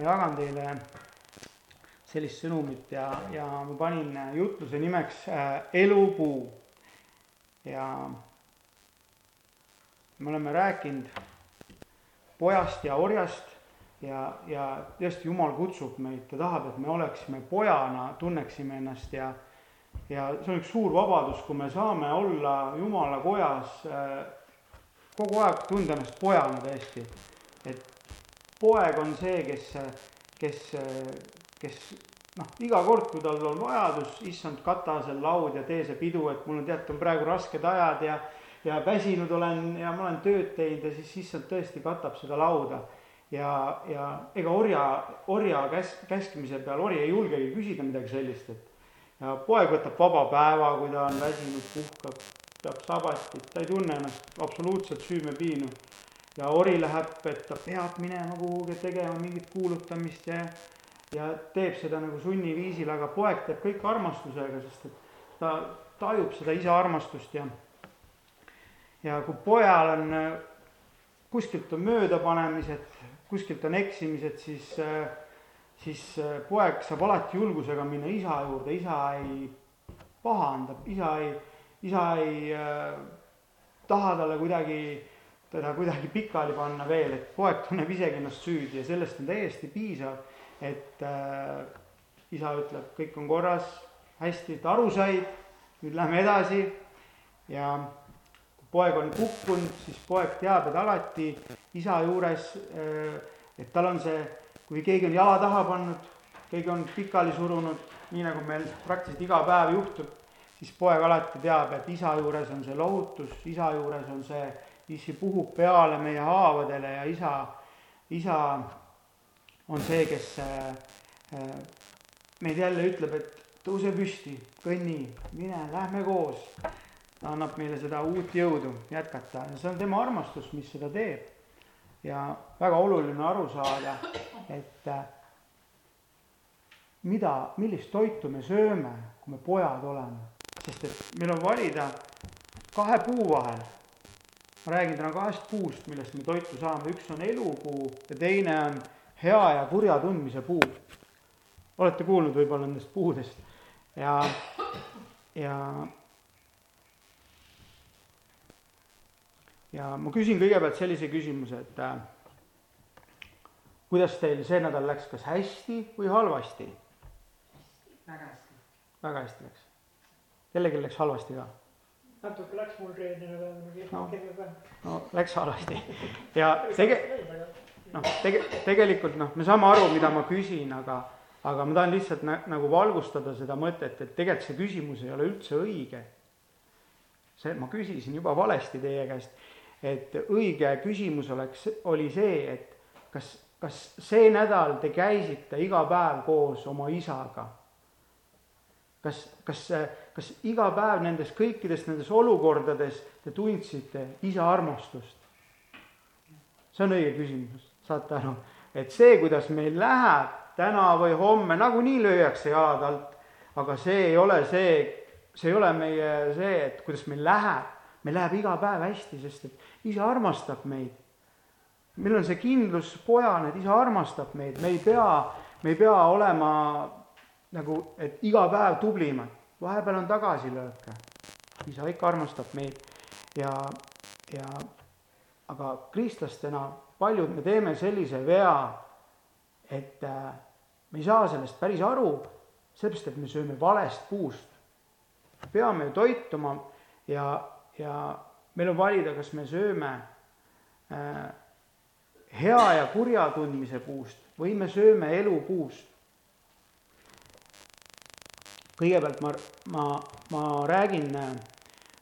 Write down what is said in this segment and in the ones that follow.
ma jagan teile sellist sõnumit ja, ja ma panin jutluse nimeks äh, Elupuu. ja me oleme rääkinud pojast ja orjast ja, ja tõesti Jumal kutsub meid, ta tahab, et me oleksime pojana, tunneksime ennast ja ja see on üks suur vabadus, kui me saame olla Jumala kojas äh, kogu aeg tunda ennast pojana tõesti. et poeg on see, kes, kes, kes noh, iga kord, kui tal on vajadus, issand, kata seal laud ja tee see pidu, et mul on tead, on praegu rasked ajad ja ja väsinud olen ja ma olen tööd teinud ja siis issand tõesti katab seda lauda. ja, ja ega orja, orja käs-, käskimise peal ori ei julgegi küsida midagi sellist, et ja poeg võtab vaba päeva, kui ta on väsinud, puhkab, peab sabatit, ta ei tunne ennast absoluutselt süümepiinu ja ori läheb, et ta peab minema kuhugi tegema mingit kuulutamist ja, ja teeb seda nagu sunniviisil, aga poeg teeb kõik armastusega, sest et ta tajub seda isa armastust ja, ja kui pojal on, kuskilt on möödapanemised, kuskilt on eksimised, siis, siis poeg saab alati julgusega minna isa juurde, isa ei pahanda, isa ei, isa ei äh, taha talle kuidagi teda kuidagi pikali panna veel, et poeg tunneb isegi ennast süüdi ja sellest on täiesti piisav, et äh, isa ütleb, kõik on korras, hästi, et aru said, nüüd lähme edasi. Ja kui poeg on kukkunud, siis poeg teab, et alati isa juures äh,, et tal on see, kui keegi on jala taha pannud, keegi on pikali surunud, nii nagu meil praktiliselt iga päev juhtub, siis poeg alati teab, et isa juures on see lohutus, isa juures on see issi puhub peale meie haavadele ja isa, isa on see, kes äh, meid jälle ütleb, et tõuse püsti, kõnni, mine, lähme koos. ta annab meile seda uut jõudu jätkata ja see on tema armastus, mis seda teeb. ja väga oluline aru saada, et äh, mida, millist toitu me sööme, kui me pojad oleme, sest et meil on valida kahe puu vahel ma räägin täna kahest puust, millest me toitu saame, üks on elupuu ja teine on hea ja kurja tundmise puu. olete kuulnud võib-olla nendest puudest ja, ja ja ma küsin kõigepealt sellise küsimuse, et äh, kuidas teil see nädal läks, kas hästi või halvasti? väga hästi. väga hästi läks. kellelgi läks halvasti ka natuke läks mul reedene päev nagu esmakirja päev. no läks halvasti ja tege-, noh, tege-, tegelikult noh, me saame aru, mida ma küsin, aga, aga ma tahan lihtsalt nä, nagu valgustada seda mõtet, et tegelikult see küsimus ei ole üldse õige. see, ma küsisin juba valesti teie käest, et õige küsimus oleks, oli see, et kas, kas see nädal te käisite iga päev koos oma isaga? kas, kas kas iga päev nendes kõikides nendes olukordades te tundsite isa armastust? see on õige küsimus, saate aru, et see, kuidas meil läheb täna või homme, nagunii lüüakse jalad alt, aga see ei ole see, see ei ole meie see, et kuidas meil läheb, meil läheb iga päev hästi, sest et isa armastab meid. meil on see kindlus pojana, et isa armastab meid, me ei pea, me ei pea olema nagu, et iga päev tublimad vahepeal on tagasilööke. isa ikka armastab meid ja, ja aga kristlastena paljud me teeme sellise vea, et äh, me ei saa sellest päris aru, sellepärast et me sööme valest puust. peame ju toituma ja, ja meil on valida, kas me sööme äh, hea ja kurja tundmise puust või me sööme elupuust kõigepealt ma, ma, ma räägin äh,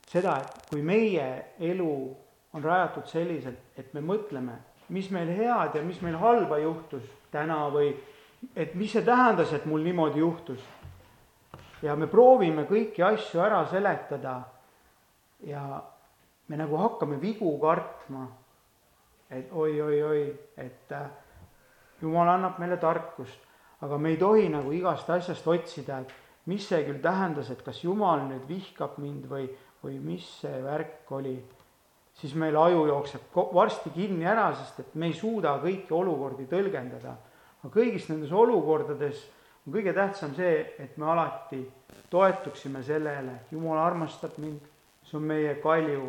seda, et kui meie elu on rajatud selliselt, et me mõtleme, mis meil head ja mis meil halba juhtus täna või et mis see tähendas, et mul niimoodi juhtus. ja me proovime kõiki asju ära seletada ja me nagu hakkame vigu kartma. et oi-oi-oi, et äh, jumal annab meile tarkust, aga me ei tohi nagu igast asjast otsida, et mis see küll tähendas, et kas Jumal nüüd vihkab mind või, või mis see värk oli, siis meil aju jookseb varsti kinni ära, sest et me ei suuda kõiki olukordi tõlgendada. aga kõigis nendes olukordades on kõige tähtsam see, et me alati toetuksime sellele, Jumal armastab mind, see on meie kalju.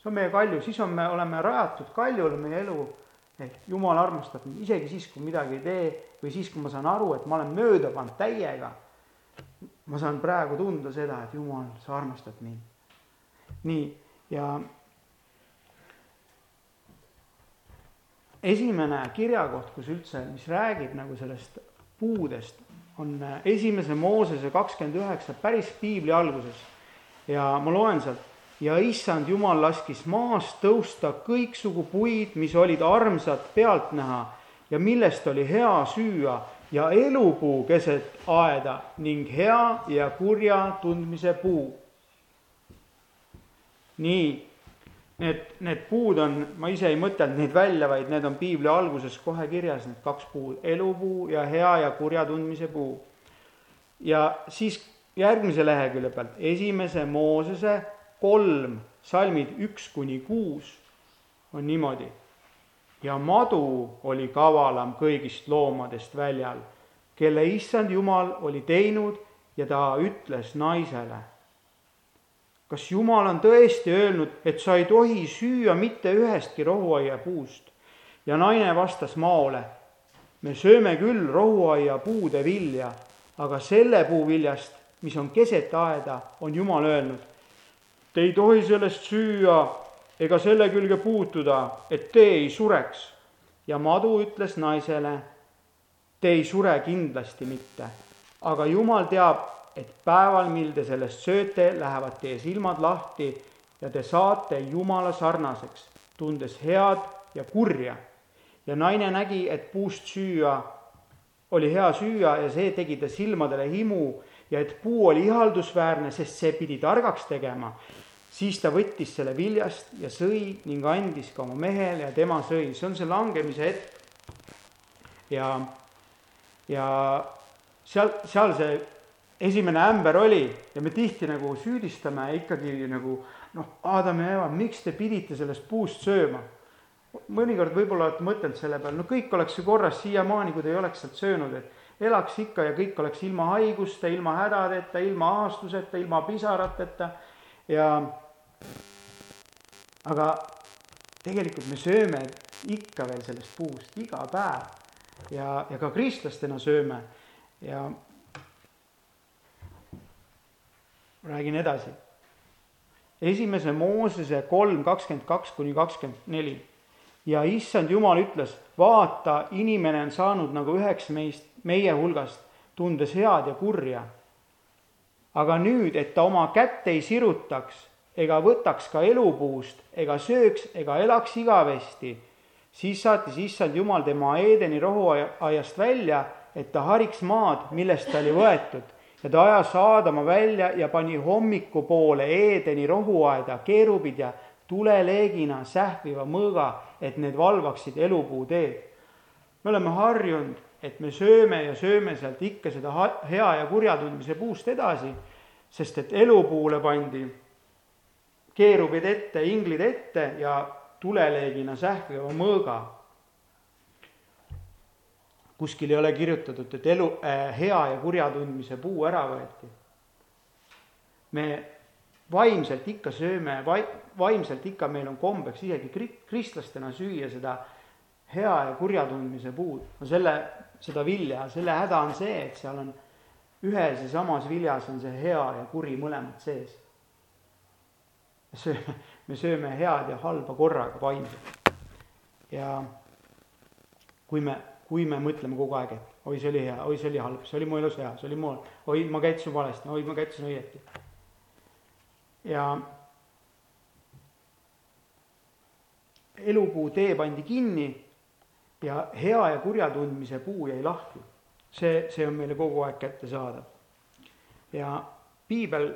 see on meie kalju, siis on, me oleme rajatud kaljule meie elu, ehk Jumal armastab mind isegi siis, kui midagi ei tee või siis, kui ma saan aru, et ma olen mööda pannud täiega. Ma saan praegu tunda seda, et Jumal, sa armastad mind. nii, ja esimene kirjakoht, kus üldse, mis räägib nagu sellest puudest, on esimese Moosese kakskümmend üheksa, päris piibli alguses. ja ma loen sealt, ja issand Jumal laskis maast tõusta kõiksugu puid, mis olid armsad pealtnäha ja millest oli hea süüa ja elupuu keset aeda ning hea ja kurja tundmise puu. nii Need, need puud on, ma ise ei mõtelnud neid välja, vaid need on piibli alguses kohe kirjas, need kaks puud, elupuu ja hea ja kurja tundmise puu. ja siis järgmise lehekülje pealt, esimese Moosese kolm, salmid üks kuni kuus on niimoodi. Ja madu oli kavalam kõigist loomadest väljal, kelle issand Jumal oli teinud ja ta ütles naisele kas Jumal on tõesti öelnud, et sa ei tohi süüa mitte ühestki rohuaia puust? ja naine vastas maole, me sööme küll rohuaia puude vilja, aga selle puu viljast, mis on keset aeda, on Jumal öelnud, te ei tohi sellest süüa ega selle külge puutuda, et te ei sureks. ja madu ütles naisele, te ei sure kindlasti mitte, aga Jumal teab, et päeval, mil te sellest sööte, lähevad teie silmad lahti ja te saate Jumala sarnaseks, tundes head ja kurja. ja naine nägi, et puust süüa oli hea süüa ja see tegi ta silmadele himu ja et puu oli ihaldusväärne, sest see pidi targaks tegema, siis ta võttis selle viljast ja sõi ning andis ka oma mehele ja tema sõi, see on see langemise hetk. ja, ja seal, seal see esimene ämber oli ja me tihti nagu süüdistame ikkagi nagu noh, Adam ja Eva, miks te pidite sellest puust sööma? mõnikord võib-olla olete mõtelnud selle peale, no kõik oleks ju korras siiamaani, kui te ei oleks sealt söönud, et elaks ikka ja kõik oleks ilma haiguste, ilma hädadeta, ilma ahastuseta, ilma pisarateta ja aga tegelikult me sööme ikka veel sellest puust iga päev ja, ja ka kristlastena sööme ja räägin edasi. esimese Moosese kolm, kakskümmend kaks kuni kakskümmend neli. ja issand Jumal ütles, vaata, inimene on saanud nagu üheks meist, meie hulgast, tundes head ja kurja. Aga nüüd, et ta oma kätt ei sirutaks ega võtaks ka elupuust ega sööks ega elaks igavesti, siis saatis issand Jumal tema Eedeni rohuaiast välja, et ta hariks maad, millest ta oli võetud ja ta ajas Aadama välja ja pani hommikupoole Eedeni rohuaeda keerubid ja tuleleegina sähviva mõõga, et need valvaksid elupuu teed. me oleme harjunud, et me sööme ja sööme sealt ikka seda hea ja kurja tundmise puust edasi, sest et elupuule pandi keerubid ette, inglid ette ja tuleleegina sähviva mõõga kuskil ei ole kirjutatud, et elu äh,, hea ja kurja tundmise puu ära võeti. me vaimselt ikka sööme, vai-, vaimselt ikka meil on kombeks isegi kri-, kristlastena süüa seda hea ja kurja tundmise puud. no selle, seda vilja, selle häda on see, et seal on ühes ja samas viljas on see hea ja kuri mõlemad sees. sööme, me sööme head ja halba korraga vaimselt. ja kui me kui me mõtleme kogu aeg, et oi, see oli hea, oi, see oli halb, see oli mu elus hea, see oli mu, oi, ma käitusin valesti, oi, ma käitusin õieti. ja elupuu tee pandi kinni ja hea ja kurja tundmise puu jäi lahti. see, see on meile kogu aeg kättesaadav. ja piibel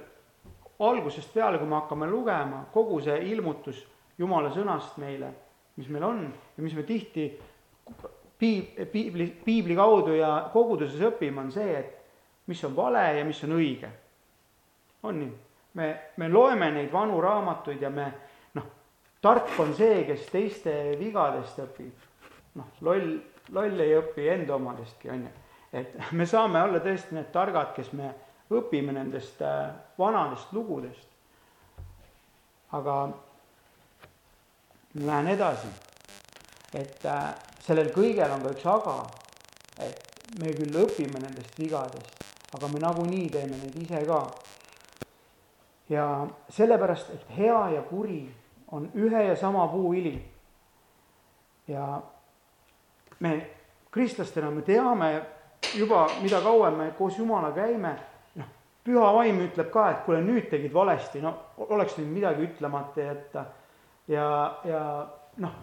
algusest peale, kui me hakkame lugema, kogu see ilmutus Jumala sõnast meile, mis meil on ja mis me tihti piib-, piibli, piibli kaudu ja koguduses õpime, on see, et mis on vale ja mis on õige. on nii? me, me loeme neid vanu raamatuid ja me noh, tark on see, kes teiste vigadest õpib. Noh, loll, loll ei õpi enda omadestki, on ju. et me saame olla tõesti need targad, kes me õpime nendest äh, vanadest lugudest. aga ma lähen edasi, et äh, sellel kõigel on ka üks aga, et me küll õpime nendest vigadest, aga me nagunii teeme neid ise ka. ja sellepärast, et hea ja kuri on ühe ja sama puuili. ja me kristlastena, me teame juba, mida kauem me koos Jumalaga käime, noh, püha vaim ütleb ka, et kuule, nüüd tegid valesti, no oleks võinud midagi ütlemata jätta. Ja, ja noh,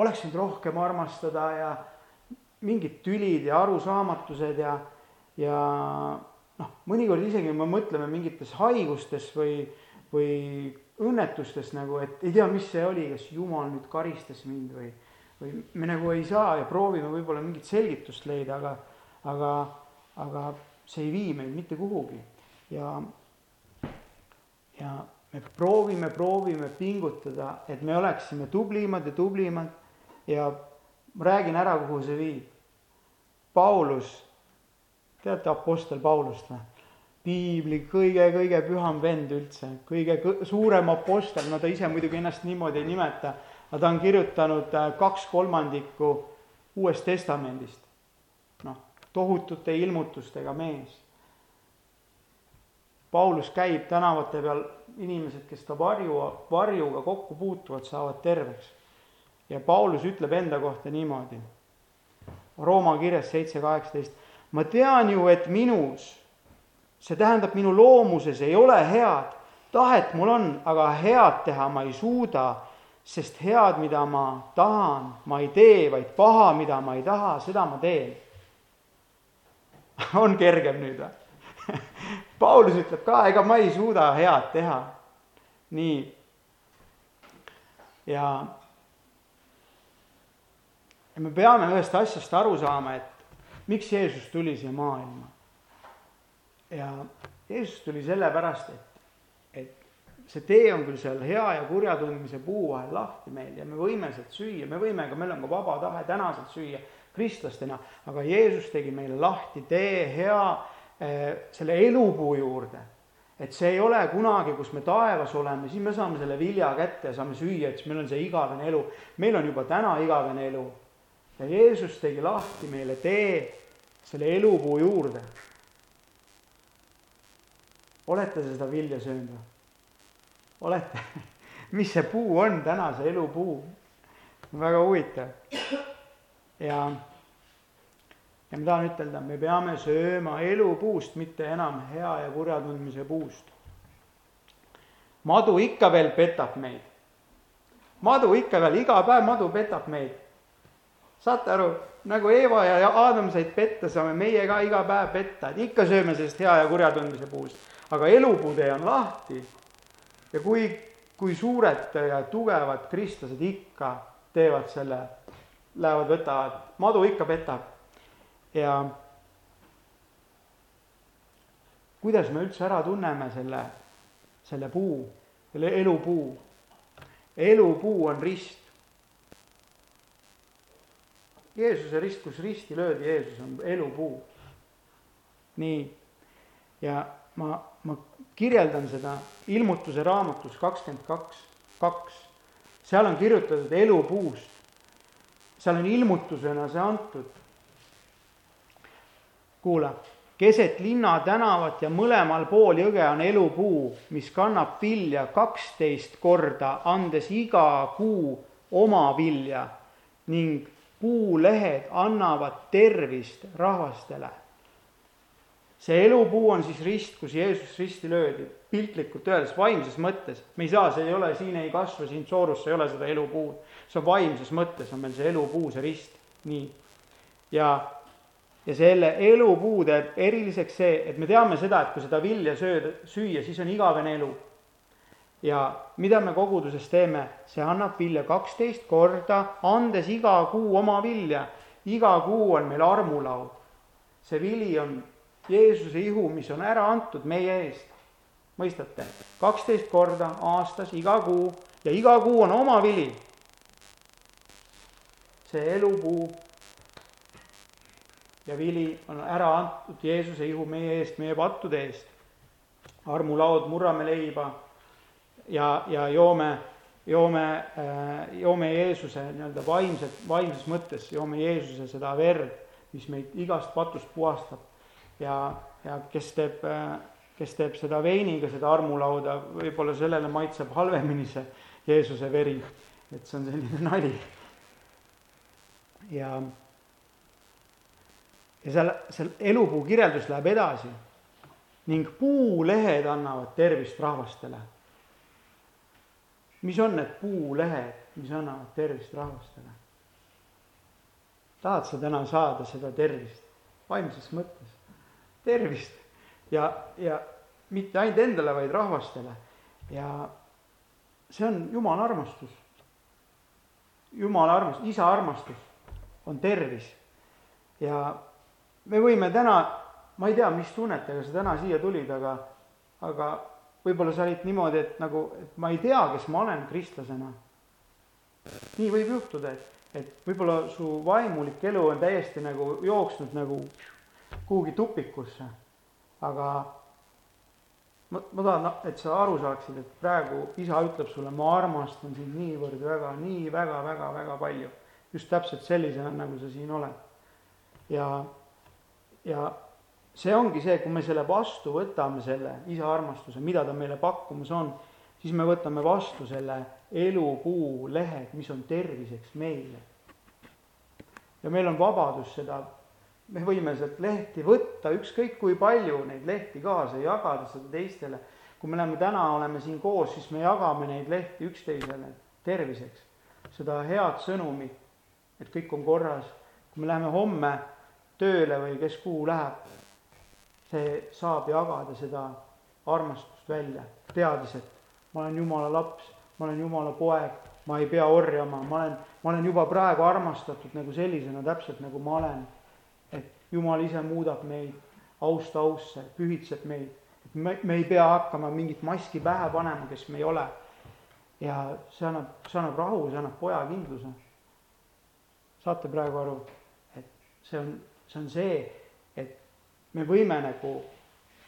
oleks võinud rohkem armastada ja mingid tülid ja arusaamatused ja, ja noh, mõnikord isegi me mõtleme mingites haigustes või, või õnnetustes nagu, et ei tea, mis see oli, kas jumal nüüd karistas mind või, või me nagu ei saa ja proovime võib-olla mingit selgitust leida, aga, aga, aga see ei vii meid mitte kuhugi ja, ja me proovime, proovime pingutada, et me oleksime tublimad ja tublimad ja ma räägin ära, kuhu see viib. Paulus, teate Apostel Paulust või? piibli kõige-kõige püham vend üldse, kõige suurem apostel, no ta ise muidugi ennast niimoodi ei nimeta, aga ta on kirjutanud äh, kaks kolmandikku Uuest Testamendist. noh, tohutute ilmutustega mees. Paulus käib tänavate peal inimesed, kes ta varju, varjuga kokku puutuvad, saavad terveks. ja Paulus ütleb enda kohta niimoodi. Rooma kirjas seitse kaheksateist. ma tean ju, et minus, see tähendab minu loomuses ei ole head, tahet mul on, aga head teha ma ei suuda, sest head, mida ma tahan, ma ei tee, vaid paha, mida ma ei taha, seda ma teen. on kergem nüüd või? Paulus ütleb ka, ega ma ei suuda head teha. nii. ja, ja me peame ühest asjast aru saama, et miks Jeesus tuli siia maailma. ja Jeesus tuli sellepärast, et, see tee on küll seal hea ja kurja tundmise puu vahel lahti meil ja me võime sealt süüa, me võime ka, meil on ka vaba tahe täna sealt süüa kristlastena, aga Jeesus tegi meile lahti tee hea Eh, selle elupuu juurde. et see ei ole kunagi, kus me taevas oleme, siis me saame selle vilja kätte ja saame süüa, et siis meil on see igavene elu. meil on juba täna igavene elu. ja Jeesus tegi lahti meile tee selle elupuu juurde. olete seda vilja söönud või? Olete? mis see puu on täna, see elupuu? väga huvitav. ja ja ma tahan ütelda, me peame sööma elupuust, mitte enam hea ja kurja tundmise puust. madu ikka veel petab meid. madu ikka veel, iga päev madu petab meid. saate aru, nagu Eeva ja Aadam said petta, saame meie ka iga päev petta, et ikka sööme sellest hea ja kurja tundmise puust. aga elupuutee on lahti. Ja kui, kui suured ja tugevad kristlased ikka teevad selle, lähevad, võtavad, madu ikka petab ja kuidas me üldse ära tunneme selle, selle puu, selle elupuu? elupuu on rist. Jeesuse rist, kus risti löödi Jeesus, on elupuu. nii, ja ma, ma kirjeldan seda ilmutuse raamatus kakskümmend kaks, kaks. seal on kirjutatud elupuust. seal on ilmutusena see antud kuula, keset linna tänavat ja mõlemal pool jõge on elupuu, mis kannab vilja kaksteist korda, andes iga kuu oma vilja ning puulehed annavad tervist rahvastele. See elupuu on siis rist, kus Jeesus risti löödi, piltlikult öeldes vaimses mõttes, me ei saa, see ei ole, siin ei kasva, siin Soorus ei ole seda elupuud, see on vaimses mõttes on meil see elupuu, see rist, nii. ja ja selle elupuu teeb eriliseks see, et me teame seda, et kui seda vilja sööda, süüa, siis on igavene elu. ja mida me koguduses teeme, see annab vilja kaksteist korda, andes iga kuu oma vilja. iga kuu on meil armulaud. see vili on Jeesuse ihu, mis on ära antud meie eest. mõistate? kaksteist korda aastas, iga kuu ja iga kuu on oma vili. see elupuu ja vili on ära antud Jeesuse ihu meie eest, meie pattude eest. armulaud, murrame leiba ja, ja joome, joome, äh, joome Jeesuse nii-öelda vaimset, vaimses mõttes, joome Jeesuse seda verd, mis meid igast patust puhastab. Ja, ja kes teeb, kes teeb seda veiniga, seda armulauda, võib-olla sellele maitseb halvemini see Jeesuse veri, et see on selline nali. ja ja seal, seal elupuu kirjeldus läheb edasi ning puulehed annavad tervist rahvastele. mis on need puulehed, mis annavad tervist rahvastele? tahad sa täna saada seda tervist, vaimses mõttes, tervist ja, ja mitte ainult endale, vaid rahvastele ja see on Jumala armastus. Jumala armastus, isa armastus on tervis ja me võime täna, ma ei tea, mis tunnetega sa täna siia tulid, aga, aga võib-olla sa olid niimoodi, et nagu, et ma ei tea, kes ma olen kristlasena. nii võib juhtuda, et, et võib-olla su vaimulik elu on täiesti nagu jooksnud nagu kuhugi tupikusse. aga ma, ma tahan, et sa aru saaksid, et praegu isa ütleb sulle, ma armastan sind niivõrd väga, nii väga-väga-väga palju. just täpselt sellisena, nagu sa siin oled. ja ja see ongi see, kui me selle vastu võtame, selle isa armastuse, mida ta meile pakkumas on, siis me võtame vastu selle elupuu lehed, mis on terviseks meile. ja meil on vabadus seda, me võime sealt lehti võtta, ükskõik kui palju neid lehti kaasa, jagada seda teistele. kui me oleme täna, oleme siin koos, siis me jagame neid lehti üksteisele terviseks, seda head sõnumit, et kõik on korras. kui me läheme homme tööle või kes kuhu läheb, see saab jagada seda armastust välja, teades, et ma olen Jumala laps, ma olen Jumala poeg, ma ei pea orjama, ma olen, ma olen juba praegu armastatud nagu sellisena, täpselt nagu ma olen. Jumal ise muudab meid aust ausse, pühitseb meid, et me, me ei pea hakkama mingit maski pähe panema, kes me ei ole. ja see annab, see annab rahu, see annab pojakindluse. saate praegu aru, et see on see on see, et me võime nagu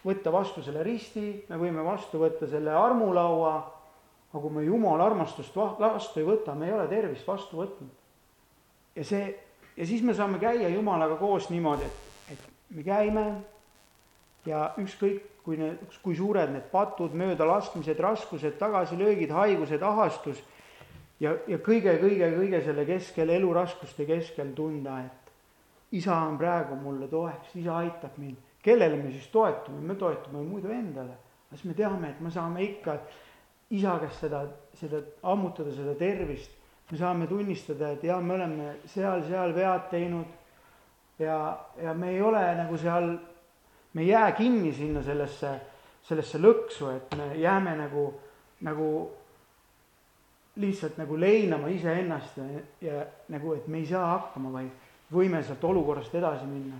võtta vastu selle risti, me võime vastu võtta selle armulaua, aga kui me Jumala armastust vastu ei võta, me ei ole tervist vastu võtnud. ja see, ja siis me saame käia Jumalaga koos niimoodi, et, et me käime ja ükskõik, kui need, kui suured need patud, möödalaskmised, raskused, tagasilöögid, haigused, ahastus ja, ja kõige, kõige, kõige selle keskel, eluraskuste keskel tunda, et isa on praegu mulle toeks, isa aitab mind. kellele me siis toetume, me toetume muidu endale. siis me teame, et me saame ikka isa käest seda, seda ammutada, seda tervist. Me saame tunnistada, et jaa, me oleme seal-seal vead teinud. ja, ja me ei ole nagu seal, me ei jää kinni sinna sellesse, sellesse lõksu, et me jääme nagu, nagu lihtsalt nagu leinama iseennast ja, ja nagu, et me ei saa hakkama, vaid võime sealt olukorrast edasi minna.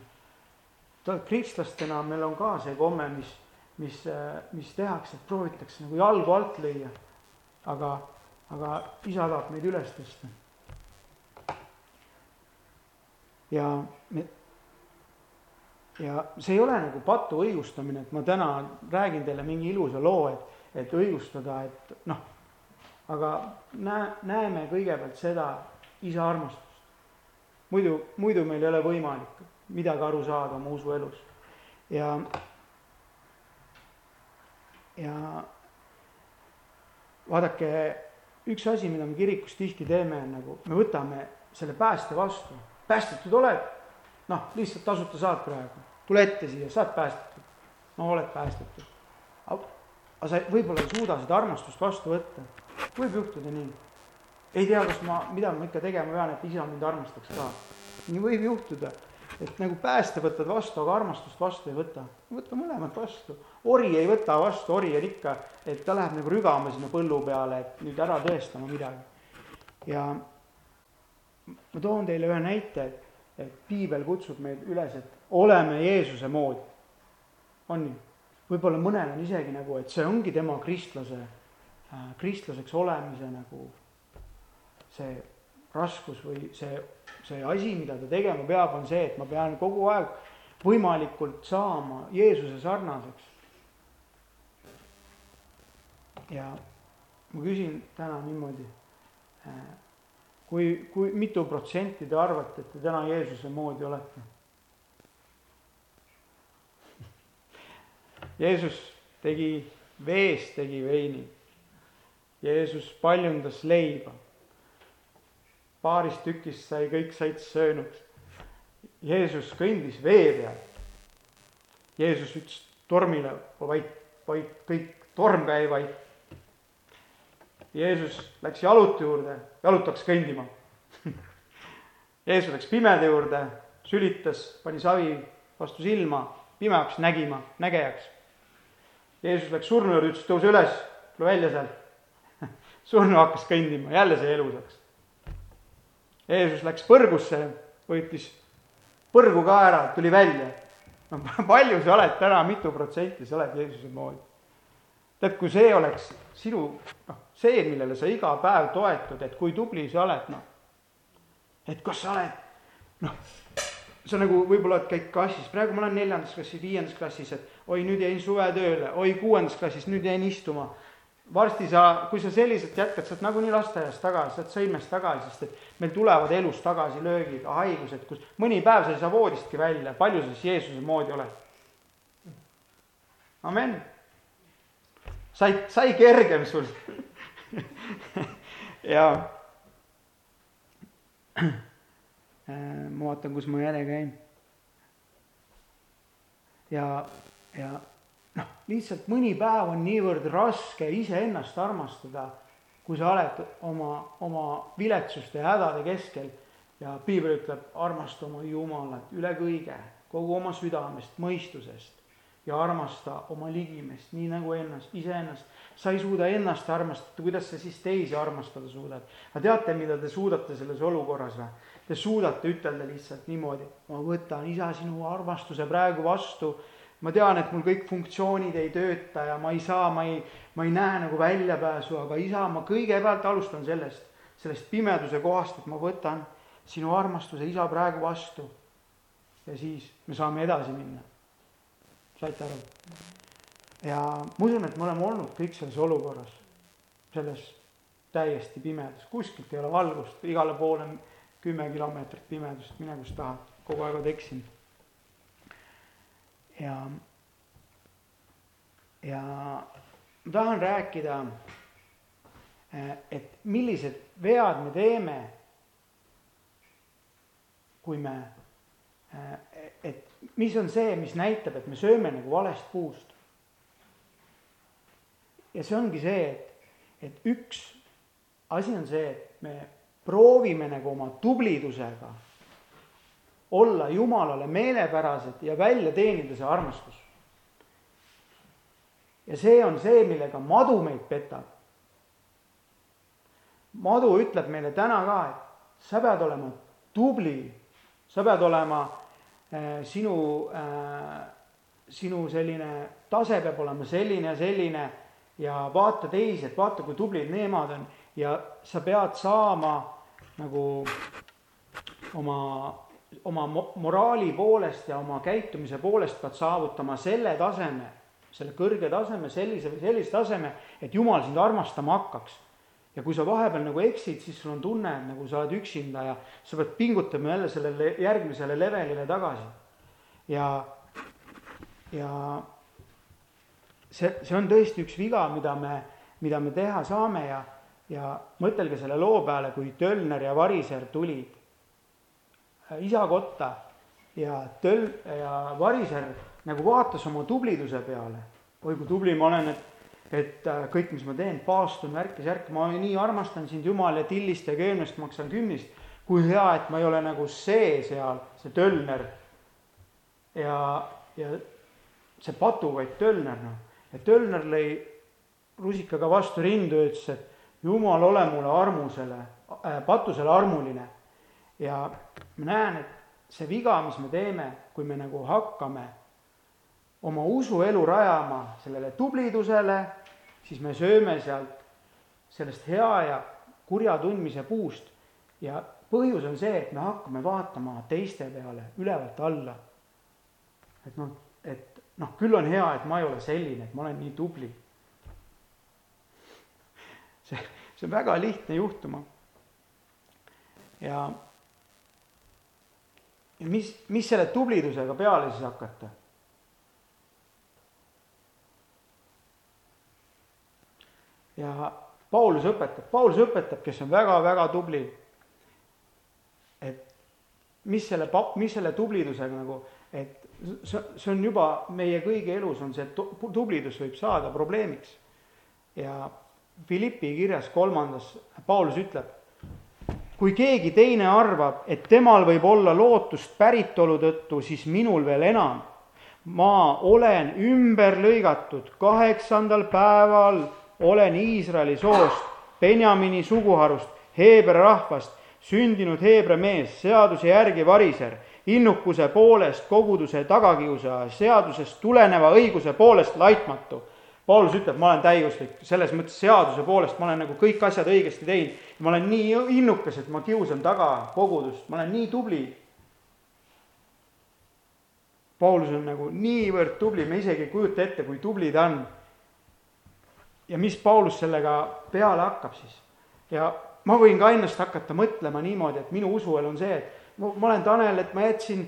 kristlastena meil on ka see komme, mis, mis, mis tehakse, et proovitakse nagu jalgu alt lüüa. aga, aga isa tahab meid üles tõsta. ja me, ja see ei ole nagu patu õigustamine, et ma täna räägin teile mingi ilusa loo, et, et õigustada, et noh, aga näe, näeme kõigepealt seda isa armastust muidu, muidu meil ei ole võimalik midagi aru saada oma usuelus. ja, ja vaadake, üks asi, mida me kirikus tihti teeme, on nagu me võtame selle pääste vastu, päästetud oled, noh, lihtsalt tasuta saad praegu, tule ette siia, saad päästetud, no oled päästetud. aga sa võib-olla ei suuda seda armastust vastu võtta, võib juhtuda nii. Ei tea, kas ma, mida ma ikka tegema pean, et isa mind armastaks ka. nii võib juhtuda, et nagu pääste võtad vastu, aga armastust vastu ei võta. võta mõlemat vastu. ori ei võta vastu, ori on ikka, et ta läheb nagu rügama sinna põllu peale, et nüüd ära tõestama midagi. ja ma toon teile ühe näite, et, et piibel kutsub meid üles, et oleme Jeesuse moodi. on nii? võib-olla mõnel on isegi nagu, et see ongi tema kristlase äh,, kristlaseks olemise nagu see raskus või see, see asi, mida ta tegema peab, on see, et ma pean kogu aeg võimalikult saama Jeesuse sarnaseks. ja ma küsin täna niimoodi, äh, kui, kui mitu protsenti te arvate, et te täna Jeesuse moodi olete? Jeesus tegi veest, tegi veini. Jeesus paljundas leiba. Paarist tükist sai kõik said söönuks. Jeesus kõndis vee peal. Jeesus ütles tormile vait, vait, kõik, torm käi vait. Jeesus läks jaluti juurde, jalutaks kõndima Jeesus läks pimeda juurde, sülitas, pani savi vastu silma, pime hakkas nägima, nägejaks. Jeesus läks surnu juurde, ütles tõuse üles, tule välja sealt surnu hakkas kõndima, jälle sai elusaks. Jeesus läks põrgusse, võttis põrgu ka ära, tuli välja. no palju sa oled täna, mitu protsenti sa oled Jeesuse moodi? tead, kui see oleks sinu, noh, see, millele sa iga päev toetud, et kui tubli sa oled, noh. et kas sa oled, noh, sa nagu võib-olla käid klassis, praegu ma olen neljandas klassis, viiendas klassis, et oi, nüüd jäin suvetööle, oi, kuuendas klassis, nüüd jäin istuma varsti sa, kui sa selliselt jätkad, sa oled nagunii lasteaias tagasi, sa oled sõimes tagasi, sest et meil tulevad elus tagasilöögid, haigused, kus mõni päev sa ei saa voodistki välja, palju sa siis Jeesuse moodi oled? amen. sai, sai kergem sul ja ma vaatan, kus ma jälle käin. ja, ja noh, lihtsalt mõni päev on niivõrd raske iseennast armastada, kui sa oled oma, oma viletsuste ja hädade keskel ja piibel ütleb, armasta oma Jumalat üle kõige, kogu oma südamest, mõistusest ja armasta oma ligimest, nii nagu ennast, iseennast. sa ei suuda ennast armastada, kuidas sa siis teisi armastada suudad? aga teate, mida te suudate selles olukorras või? Te suudate ütelda lihtsalt niimoodi, ma võtan, isa, sinu armastuse praegu vastu ma tean, et mul kõik funktsioonid ei tööta ja ma ei saa, ma ei, ma ei näe nagu väljapääsu, aga isa, ma kõigepealt alustan sellest, sellest pimeduse kohast, et ma võtan sinu armastuse, isa, praegu vastu. ja siis me saame edasi minna. saite aru? ja ma usun, et me oleme olnud kõik selles olukorras, selles täiesti pimedas, kuskilt ei ole valgust, igale poole kümme kilomeetrit pimedust, mine kus tahad, kogu aeg oled eksinud ja, ja ma tahan rääkida, eh, et millised vead me teeme, kui me, eh, et mis on see, mis näitab, et me sööme nagu valest puust. ja see ongi see, et, et üks asi on see, et me proovime nagu oma tublidusega olla Jumalale meelepärased ja välja teenida see armastus. ja see on see, millega madu meid petab. madu ütleb meile täna ka, et sa pead olema tubli, sa pead olema äh, sinu äh,, sinu selline tase peab olema selline ja selline ja vaata teisi, et vaata, kui tublid nemad on ja sa pead saama nagu oma oma moraali poolest ja oma käitumise poolest pead saavutama selle taseme, selle kõrge taseme, sellise või sellise taseme, et Jumal sind armastama hakkaks. ja kui sa vahepeal nagu eksid, siis sul on tunne, et nagu sa oled üksinda ja sa pead pingutama jälle sellele järgmisele levelile tagasi. ja, ja see, see on tõesti üks viga, mida me, mida me teha saame ja, ja mõtelge selle loo peale, kui Tölner ja Variser tulid Äh, isa kotta ja töl- ja variser nagu vaatas oma tubliduse peale. oi kui tubli ma olen, et, et äh, kõik, mis ma teen, paastun, värki-särki, ma nii armastan sind, Jumal, ja tillist ja keemest maksan kümnist. kui hea, et ma ei ole nagu see seal, see tölner. ja, ja see patu, vaid tölner, noh. ja tölner lõi rusikaga vastu rindu ja ütles, et Jumal, ole mulle armusele äh,, patusele armuline ja ma näen, et see viga, mis me teeme, kui me nagu hakkame oma usuelu rajama sellele tublidusele, siis me sööme sealt sellest hea ja kurja tundmise puust ja põhjus on see, et me hakkame vaatama teiste peale ülevalt alla. et noh, et noh, küll on hea, et ma ei ole selline, et ma olen nii tubli. see, see on väga lihtne juhtuma. ja, mis, mis selle tublidusega peale siis hakata? ja Paulus õpetab, Paulus õpetab, kes on väga-väga tubli. et mis selle, mis selle tublidusega nagu, et see, see on juba meie kõigi elus on see tublidus võib saada probleemiks. ja Philippi kirjas kolmandas Paulus ütleb, kui keegi teine arvab, et temal võib olla lootust päritolu tõttu, siis minul veel enam. ma olen ümber lõigatud kaheksandal päeval olen Iisraeli soost, Benjamini suguharust, Heebra rahvast, sündinud Heebra mees, seaduse järgi variser, innukuse poolest koguduse tagakiusaja, seadusest tuleneva õiguse poolest laitmatu. Paulus ütleb, ma olen täiuslik, selles mõttes seaduse poolest ma olen nagu kõik asjad õigesti teinud. ma olen nii innukas, et ma kiusan taga kogudust, ma olen nii tubli. Paulus on nagu niivõrd tubli, me isegi ei kujuta ette, kui tubli ta on ja mis Paulus sellega peale hakkab siis? ja ma võin ka ennast hakata mõtlema niimoodi, et minu usuelu on see, et ma olen Tanel, et ma jätsin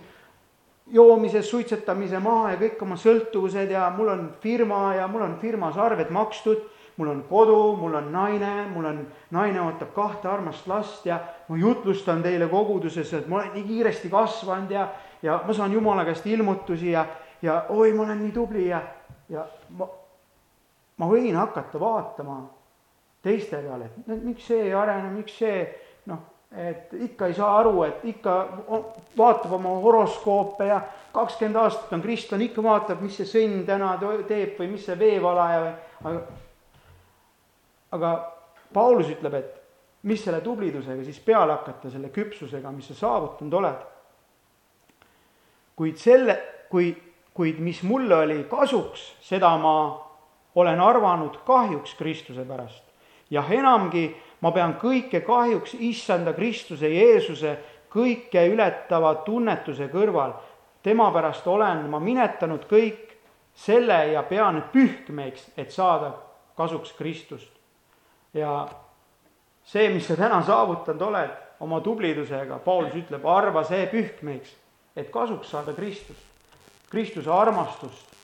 joomise, suitsetamise maha ja kõik oma sõltuvused ja mul on firma ja mul on firmas arved makstud, mul on kodu, mul on naine, mul on, naine ootab kahte armast last ja ma jutlustan teile koguduses, et ma olen nii kiiresti kasvanud ja, ja ma saan Jumala käest ilmutusi ja, ja oi, ma olen nii tubli ja, ja ma, ma võin hakata vaatama teiste peale, et miks see ei arene, miks see noh, et ikka ei saa aru, et ikka vaatab oma horoskoope ja kakskümmend aastat on kristlane, ikka vaatab, mis see sõnn täna teeb või mis see veevalaja või, aga aga Paulus ütleb, et mis selle tublidusega siis peale hakata, selle küpsusega, mis sa saavutanud oled. kuid selle, kui, kuid mis mulle oli kasuks, seda ma olen arvanud kahjuks Kristuse pärast. jah, enamgi, ma pean kõike kahjuks issanda Kristuse Jeesuse kõike ületava tunnetuse kõrval. tema pärast olen ma minetanud kõik selle ja pean pühkmeks, et saada kasuks Kristust. ja see, mis sa täna saavutanud oled oma tublidusega, Paulus ütleb, arva see pühkmeks, et kasuks saada Kristust, Kristuse armastust,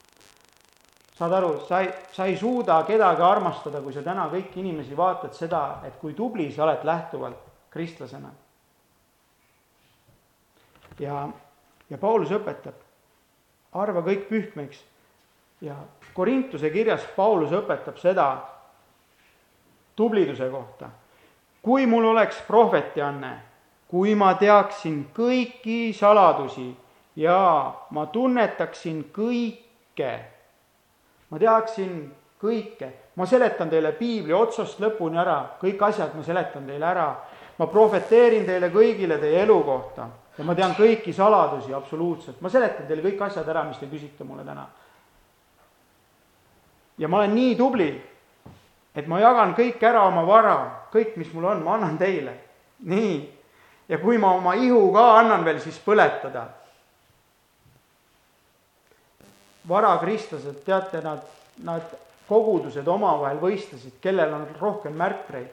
saad aru, sa ei, sa ei suuda kedagi armastada, kui sa täna kõiki inimesi vaatad seda, et kui tubli sa oled lähtuvalt kristlasena. ja, ja Paulus õpetab, arva kõik pühkmeks ja Korintuse kirjas Paulus õpetab seda tubliduse kohta. kui mul oleks prohvetianne, kui ma teaksin kõiki saladusi ja ma tunnetaksin kõike ma teaksin kõike, ma seletan teile piibli otsast lõpuni ära, kõik asjad ma seletan teile ära. ma prohveteerin teile kõigile teie elu kohta. Ja ma tean kõiki saladusi absoluutselt, ma seletan teile kõik asjad ära, mis te küsite mulle täna. ja ma olen nii tubli, et ma jagan kõik ära oma vara, kõik, mis mul on, ma annan teile. nii, ja kui ma oma ihu ka annan veel, siis põletada varakristlased, teate, nad, nad kogudused omavahel võistlesid, kellel on rohkem märtreid.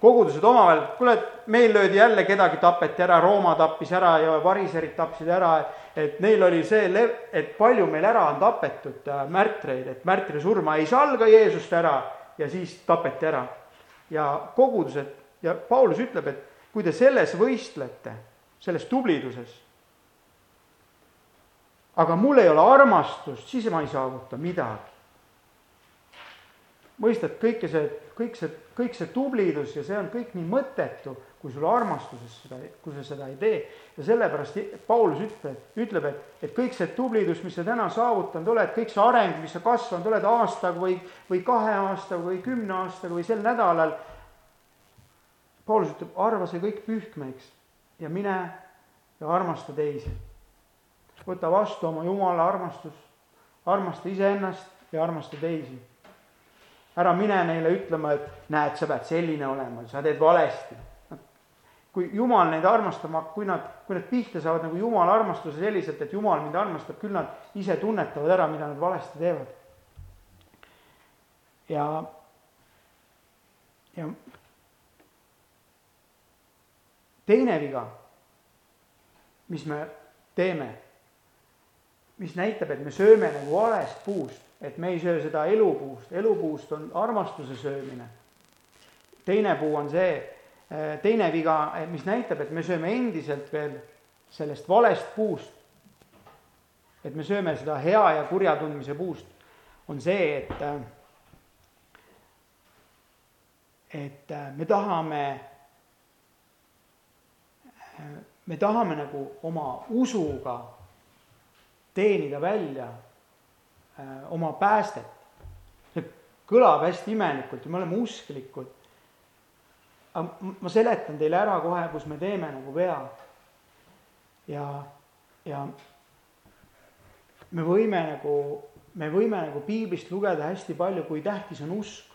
kogudused omavahel, kuule, meil löödi jälle kedagi tapeti ära, Rooma tappis ära ja variserid tapsid ära, et neil oli see, et palju meil ära on tapetud äh, märtreid, et märtri surma ei salga Jeesust ära ja siis tapeti ära. ja kogudused ja Paulus ütleb, et kui te selles võistlete, selles tubliduses, aga mul ei ole armastust, siis ma ei saavuta midagi. mõistad, kõike see, kõik see, kõik see tublidus ja see on kõik nii mõttetu, kui sul armastuses seda, kui sa seda ei tee. ja sellepärast Paulus ütleb, ütleb, et, et kõik see tublidus, mis sa täna saavutanud oled, kõik see areng, mis sa kasvanud oled aastaga või, või kahe aastaga või kümne aastaga või sel nädalal. Paulus ütleb, arva see kõik pühkmeks ja mine ja armasta teisi võta vastu oma Jumala armastus, armasta iseennast ja armasta teisi. ära mine neile ütlema, et näed, sa pead selline olema, sa teed valesti. kui Jumal neid armastama, kui nad, kui nad pihta saavad nagu Jumala armastuse selliselt, et Jumal mind armastab, küll nad ise tunnetavad ära, mida nad valesti teevad. ja, ja teine viga, mis me teeme, mis näitab, et me sööme nagu valest puust, et me ei söö seda elupuust, elupuust on armastuse söömine. teine puu on see, Äh, teine viga, eh, mis näitab, et me sööme endiselt veel sellest valest puust, et me sööme seda hea ja kurja tundmise puust, on see, et äh, et me tahame, me tahame nagu oma usuga teenida välja oma päästet. see kõlab hästi imelikult ja me oleme usklikud aga ma seletan teile ära kohe, kus me teeme nagu vea. ja, ja me võime nagu, me võime nagu piiblist lugeda hästi palju, kui tähtis on usk.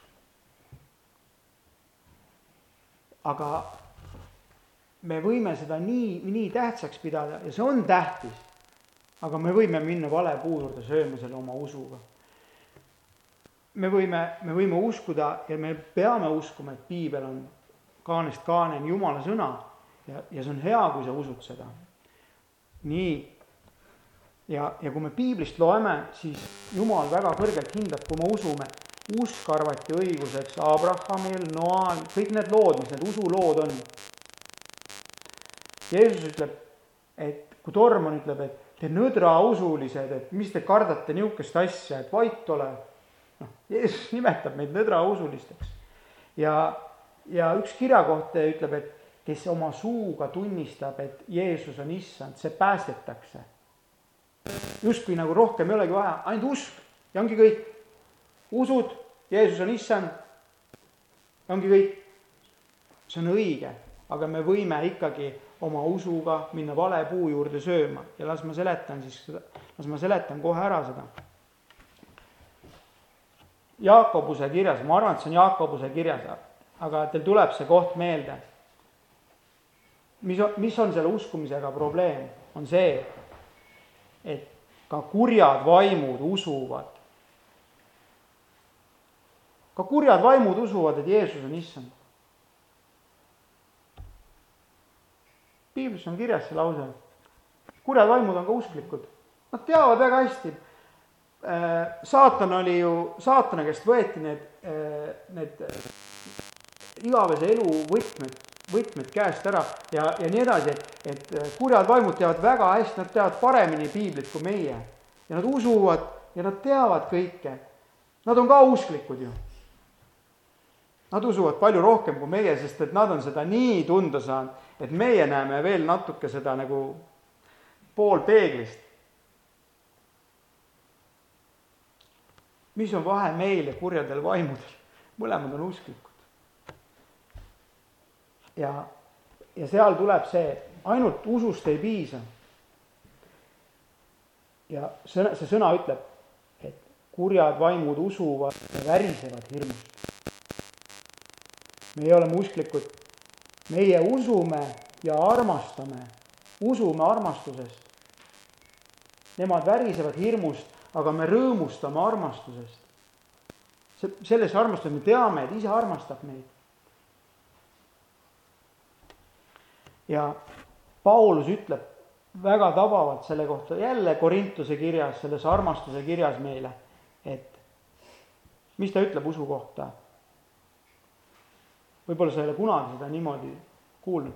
aga me võime seda nii, nii tähtsaks pidada ja see on tähtis. Aga me võime minna vale puu juurde sööma selle oma usuga. me võime, me võime uskuda ja me peame uskuma, et piibel on kaanest kaaneni Jumala sõna ja, ja see on hea, kui sa usud seda. nii, ja, ja kui me piiblist loeme, siis Jumal väga kõrgelt hindab, kui me usume, usk arvati õiguseks Abrahamil, Noal, kõik need lood, mis need usulood on. Jeesus ütleb, et kui Torman ütleb, et te nõdrausulised, et mis te kardate niisugust asja, et vait ole. noh, Jeesus nimetab meid nõdrausulisteks ja ja üks kirjakoht ütleb, et kes oma suuga tunnistab, et Jeesus on issand, see päästetakse. justkui nagu rohkem ei olegi vaja, ainult usk ja ongi kõik. usud, Jeesus on issand, ongi kõik. see on õige, aga me võime ikkagi oma usuga minna vale puu juurde sööma ja las ma seletan siis seda, las ma seletan kohe ära seda. Jaakobuse kirjas, ma arvan, et see on Jaakobuse kirjas aga teil tuleb see koht meelde. mis, mis on selle uskumisega probleem, on see, et ka kurjad vaimud usuvad. ka kurjad vaimud usuvad, et Jeesus on issand. Piiblis on kirjas see lause. kurjad vaimud on ka usklikud, nad teavad väga hästi äh, saatan oli ju, saatana käest võeti need, äh, need igavese elu võtmed, võtmed käest ära ja, ja nii edasi, et, et äh, kurjad vaimud teavad väga hästi, nad teavad paremini piiblit kui meie. ja nad usuvad ja nad teavad kõike. Nad on ka usklikud ju. Nad usuvad palju rohkem kui meie, sest et nad on seda nii tunda saanud, et meie näeme veel natuke seda nagu pool peeglist. mis on vahe meil ja kurjadel vaimudel? mõlemad on usklikud ja, ja seal tuleb see, ainult usust ei piisa. ja sõna, see sõna ütleb, et kurjad vaimud usuvad ja värisevad hirmust. meie oleme usklikud, meie usume ja armastame, usume armastusest. Nemad värisevad hirmust, aga me rõõmustame armastusest. see, selles armastuses me teame, et isa armastab meid ja Paulus ütleb väga tabavalt selle kohta jälle Korintuse kirjas, selles armastuse kirjas meile, et mis ta ütleb usu kohta. Võib-olla sa ei ole kunagi seda niimoodi kuulnud.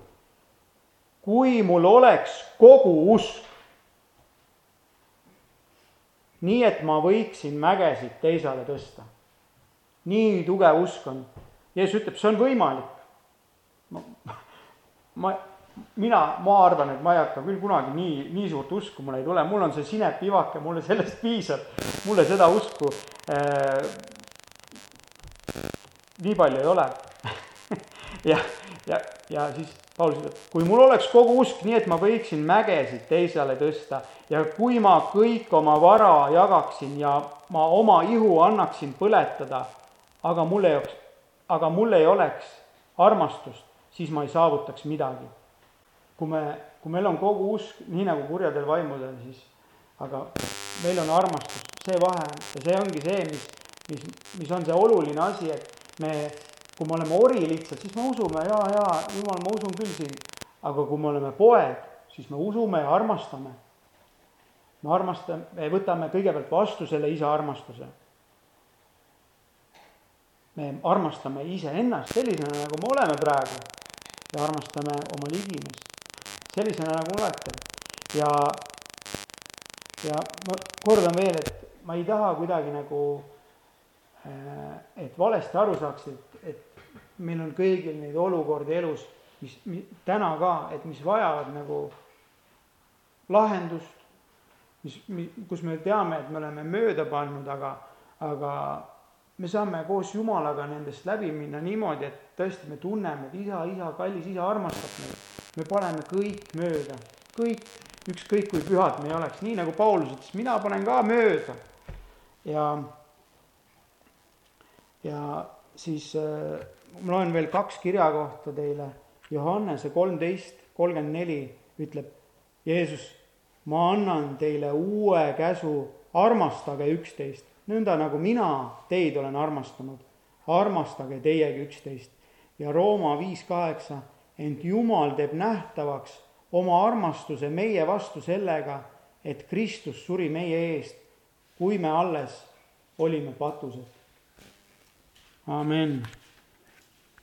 kui mul oleks kogu usk, nii et ma võiksin mägesid teisale tõsta. nii tugev usk on. Jeesus ütleb, see on võimalik. ma, ma mina, ma arvan, et ma ei hakka küll kunagi nii, nii suurt usku mul ei tule, mul on see sinepivake, mulle sellest piisab, mulle seda usku äh, nii palju ei ole ja, ja, ja siis Paulus ütleb, kui mul oleks kogu usk nii, et ma võiksin mägesid teisele tõsta ja kui ma kõik oma vara jagaksin ja ma oma ihu annaksin põletada, aga mul ei oleks, aga mul ei oleks armastust, siis ma ei saavutaks midagi. Kui me, kui meil on kogu usk, nii nagu kurjadel vaimudel, siis aga meil on armastus, see vahe on ja see ongi see, mis, mis, mis on see oluline asi, et me, kui me oleme ori lihtsalt, siis me usume ja, ja jumal, ma usun küll sind. aga kui me oleme poeg, siis me usume ja armastame. me armastame, me võtame kõigepealt vastu selle isa armastuse. me armastame iseennast sellisena, nagu me oleme praegu ja armastame oma ligimest sellisena, nagu olete. ja, ja ma kordan veel, et ma ei taha kuidagi nagu, äh, et valesti aru saaksid, et meil on kõigil neid olukordi elus, mis, mis täna ka, et mis vajavad nagu lahendust, mis, mis, kus me teame, et me oleme mööda pannud, aga, aga me saame koos Jumalaga nendest läbi minna niimoodi, et tõesti me tunneme, et isa, isa, kallis isa armastab meid. Me paneme kõik mööda, kõik, ükskõik kui pühad me ei oleks, nii nagu Paulus ütles, mina panen ka mööda. ja, ja siis äh, ma loen veel kaks kirjakohta teile, Johannese kolmteist, kolmkümmend neli ütleb Jeesus, ma annan teile uue käsu, armastage üksteist, nõnda nagu mina teid olen armastanud, armastage teiegi üksteist. ja Rooma viis kaheksa ent Jumal teeb nähtavaks oma armastuse meie vastu sellega, et Kristus suri meie eest, kui me alles olime patused. Amen.